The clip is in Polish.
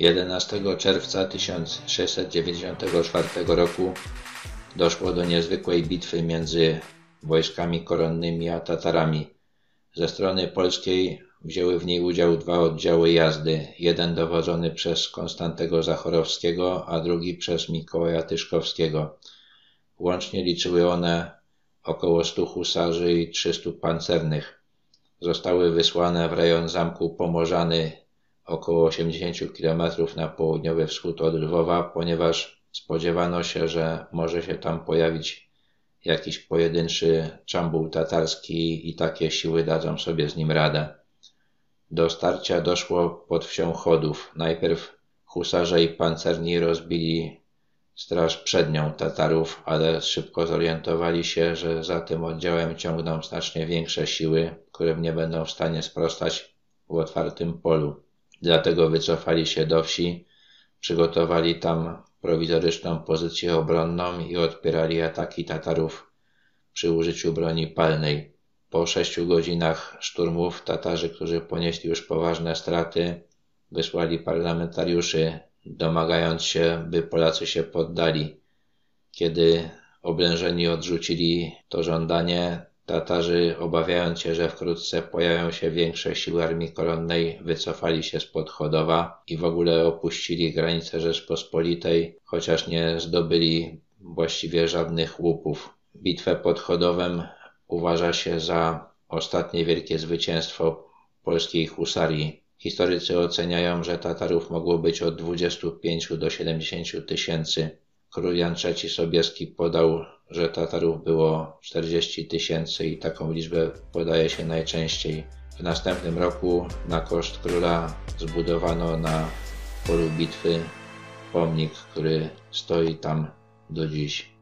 11 czerwca 1694 roku doszło do niezwykłej bitwy między wojskami koronnymi a Tatarami. Ze strony polskiej wzięły w niej udział dwa oddziały jazdy, jeden dowodzony przez Konstantego Zachorowskiego, a drugi przez Mikołaja Tyszkowskiego. Łącznie liczyły one około 100 husarzy i 300 pancernych. Zostały wysłane w rejon zamku Pomorzany około 80 km na południowy wschód od Lwowa, ponieważ spodziewano się, że może się tam pojawić jakiś pojedynczy czambul tatarski i takie siły dadzą sobie z nim radę. Do starcia doszło pod wsią Chodów. Najpierw husarze i pancerni rozbili straż przednią Tatarów, ale szybko zorientowali się, że za tym oddziałem ciągną znacznie większe siły, które nie będą w stanie sprostać w otwartym polu. Dlatego wycofali się do wsi, przygotowali tam prowizoryczną pozycję obronną i odpierali ataki Tatarów przy użyciu broni palnej. Po sześciu godzinach szturmów Tatarzy, którzy ponieśli już poważne straty, wysłali parlamentariuszy, domagając się, by Polacy się poddali. Kiedy oblężeni odrzucili to żądanie, Tatarzy, obawiając się, że wkrótce pojawią się większe siły armii koronnej, wycofali się spod Chodowa i w ogóle opuścili granice Rzeczpospolitej, chociaż nie zdobyli właściwie żadnych łupów. Bitwę pod Chodowem uważa się za ostatnie wielkie zwycięstwo polskiej husarii. Historycy oceniają, że Tatarów mogło być od 25 do 70 tysięcy. Król Jan III Sobieski podał, że Tatarów było 40 tysięcy i taką liczbę podaje się najczęściej. W następnym roku na koszt króla zbudowano na polu bitwy pomnik, który stoi tam do dziś.